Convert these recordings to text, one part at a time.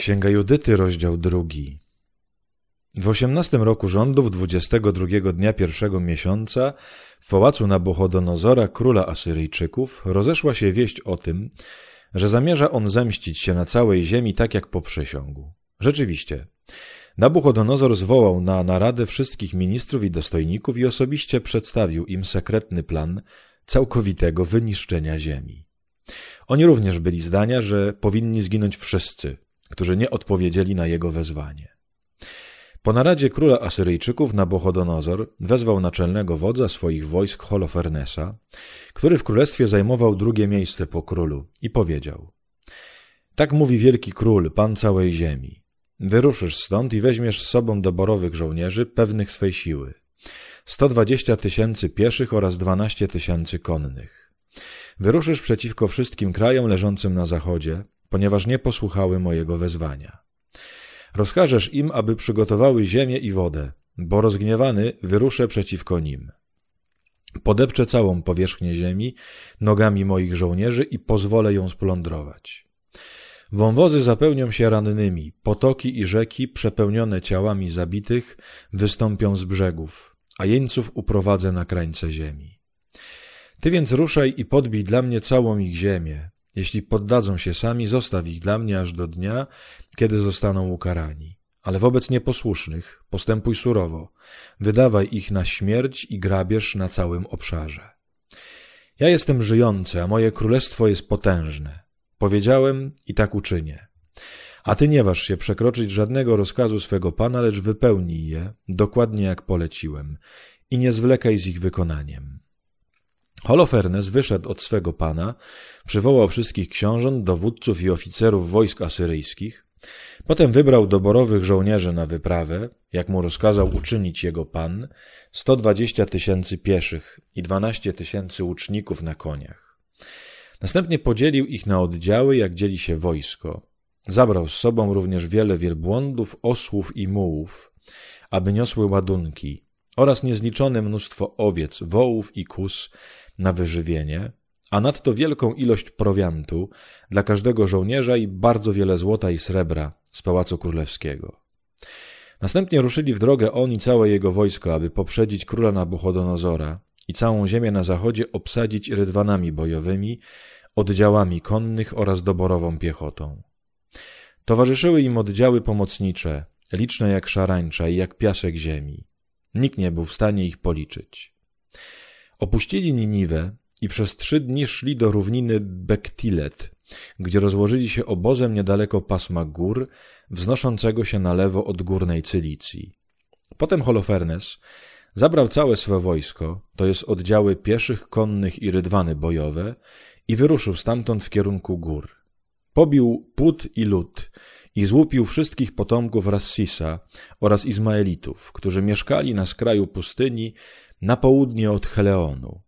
Księga Judyty, rozdział drugi. W osiemnastym roku rządów, dwudziestego drugiego dnia pierwszego miesiąca, w pałacu Nabuchodonozora, króla Asyryjczyków, rozeszła się wieść o tym, że zamierza on zemścić się na całej ziemi tak jak poprzysiągł. Rzeczywiście, Nabuchodonozor zwołał na naradę wszystkich ministrów i dostojników i osobiście przedstawił im sekretny plan całkowitego wyniszczenia ziemi. Oni również byli zdania, że powinni zginąć wszyscy, którzy nie odpowiedzieli na jego wezwanie. Po naradzie króla Asyryjczyków Nabuchodonozor wezwał naczelnego wodza swoich wojsk Holofernesa, który w królestwie zajmował drugie miejsce po królu i powiedział Tak mówi wielki król, pan całej ziemi. Wyruszysz stąd i weźmiesz z sobą doborowych żołnierzy pewnych swej siły. 120 tysięcy pieszych oraz 12 tysięcy konnych. Wyruszysz przeciwko wszystkim krajom leżącym na zachodzie, ponieważ nie posłuchały mojego wezwania. Rozkażesz im, aby przygotowały ziemię i wodę, bo rozgniewany wyruszę przeciwko nim. Podepczę całą powierzchnię ziemi nogami moich żołnierzy i pozwolę ją splądrować. Wąwozy zapełnią się rannymi, potoki i rzeki przepełnione ciałami zabitych wystąpią z brzegów, a jeńców uprowadzę na krańce ziemi. Ty więc ruszaj i podbij dla mnie całą ich ziemię, jeśli poddadzą się sami, zostaw ich dla mnie aż do dnia, kiedy zostaną ukarani. Ale wobec nieposłusznych postępuj surowo, wydawaj ich na śmierć i grabież na całym obszarze. Ja jestem żyjący, a moje królestwo jest potężne. Powiedziałem i tak uczynię. A ty nie waż się przekroczyć żadnego rozkazu swego pana, lecz wypełnij je, dokładnie jak poleciłem, i nie zwlekaj z ich wykonaniem. Holofernes wyszedł od swego pana, przywołał wszystkich książąt, dowódców i oficerów wojsk asyryjskich, potem wybrał doborowych żołnierzy na wyprawę, jak mu rozkazał uczynić jego pan, sto dwadzieścia tysięcy pieszych i dwanaście tysięcy łuczników na koniach. Następnie podzielił ich na oddziały, jak dzieli się wojsko. Zabrał z sobą również wiele wielbłądów, osłów i mułów, aby niosły ładunki, oraz niezliczone mnóstwo owiec, wołów i kus na wyżywienie, a nadto wielką ilość prowiantu dla każdego żołnierza i bardzo wiele złota i srebra z Pałacu Królewskiego. Następnie ruszyli w drogę on i całe jego wojsko, aby poprzedzić króla Nabuchodonozora i całą ziemię na zachodzie obsadzić rydwanami bojowymi, oddziałami konnych oraz doborową piechotą. Towarzyszyły im oddziały pomocnicze, liczne jak szarańcza i jak piasek ziemi. Nikt nie był w stanie ich policzyć. Opuścili Niniwę i przez trzy dni szli do równiny Bektilet, gdzie rozłożyli się obozem niedaleko pasma gór, wznoszącego się na lewo od górnej Cylicji. Potem Holofernes zabrał całe swe wojsko, to jest oddziały pieszych, konnych i rydwany bojowe, i wyruszył stamtąd w kierunku gór. Pobił płód i lud i złupił wszystkich potomków Rassisa oraz Izmaelitów, którzy mieszkali na skraju pustyni na południe od Heleonu.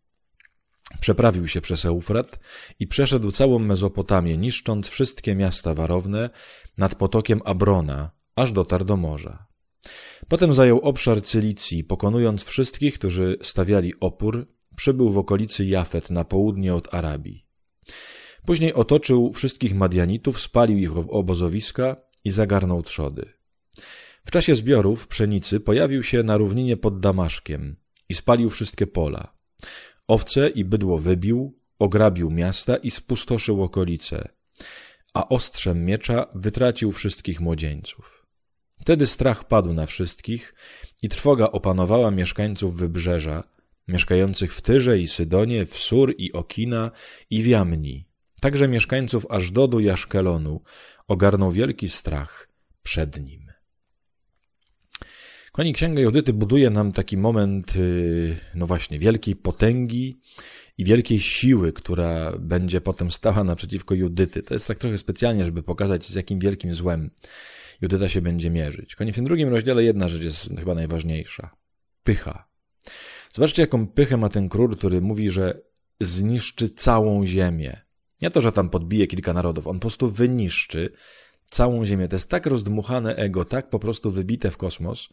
Przeprawił się przez Eufrat i przeszedł całą Mezopotamię, niszcząc wszystkie miasta warowne nad potokiem Abrona, aż dotarł do morza. Potem zajął obszar Cylicji, pokonując wszystkich, którzy stawiali opór, przybył w okolicy Jafet na południe od Arabii. Później otoczył wszystkich Madianitów, spalił ich obozowiska i zagarnął trzody. W czasie zbiorów pszenicy pojawił się na równinie pod Damaszkiem i spalił wszystkie pola. Owce i bydło wybił, ograbił miasta i spustoszył okolice, a ostrzem miecza wytracił wszystkich młodzieńców. Wtedy strach padł na wszystkich i trwoga opanowała mieszkańców wybrzeża, mieszkających w Tyrze i Sydonie, w Sur i Okina i w Jamni. Także mieszkańców Ażdodu i Aszkelonu ogarnął wielki strach przed nim. Koni Księga Judyty buduje nam taki moment, y, no właśnie, wielkiej potęgi i wielkiej siły, która będzie potem stała naprzeciwko Judyty. To jest tak trochę specjalnie, żeby pokazać, z jakim wielkim złem Judyta się będzie mierzyć. Koni w tym drugim rozdziale jedna rzecz jest chyba najważniejsza. Pycha. Zobaczcie, jaką pychę ma ten król, który mówi, że zniszczy całą ziemię. Nie to, że tam podbije kilka narodów, on po prostu wyniszczy całą ziemię. To jest tak rozdmuchane ego, tak po prostu wybite w kosmos,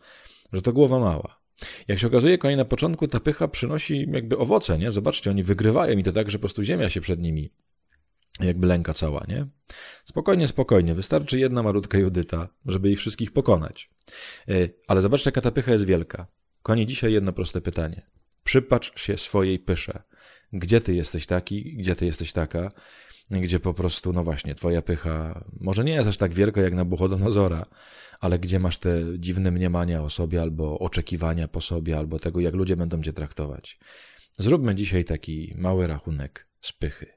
że to głowa mała. Jak się okazuje, kolej na początku ta pycha przynosi jakby owoce, nie? Zobaczcie, oni wygrywają i to tak, że po prostu ziemia się przed nimi jakby lęka cała, nie? Spokojnie, spokojnie, wystarczy jedna malutka Judyta, żeby ich wszystkich pokonać. E, ale zobaczcie, jaka ta pycha jest wielka. Koni dzisiaj jedno proste pytanie. Przypatrz się swojej pysze. Gdzie ty jesteś taki, gdzie ty jesteś taka, gdzie po prostu, no właśnie, twoja pycha może nie jest aż tak wielka jak na Buchodonozora, ale gdzie masz te dziwne mniemania o sobie, albo oczekiwania po sobie, albo tego, jak ludzie będą cię traktować. Zróbmy dzisiaj taki mały rachunek z pychy.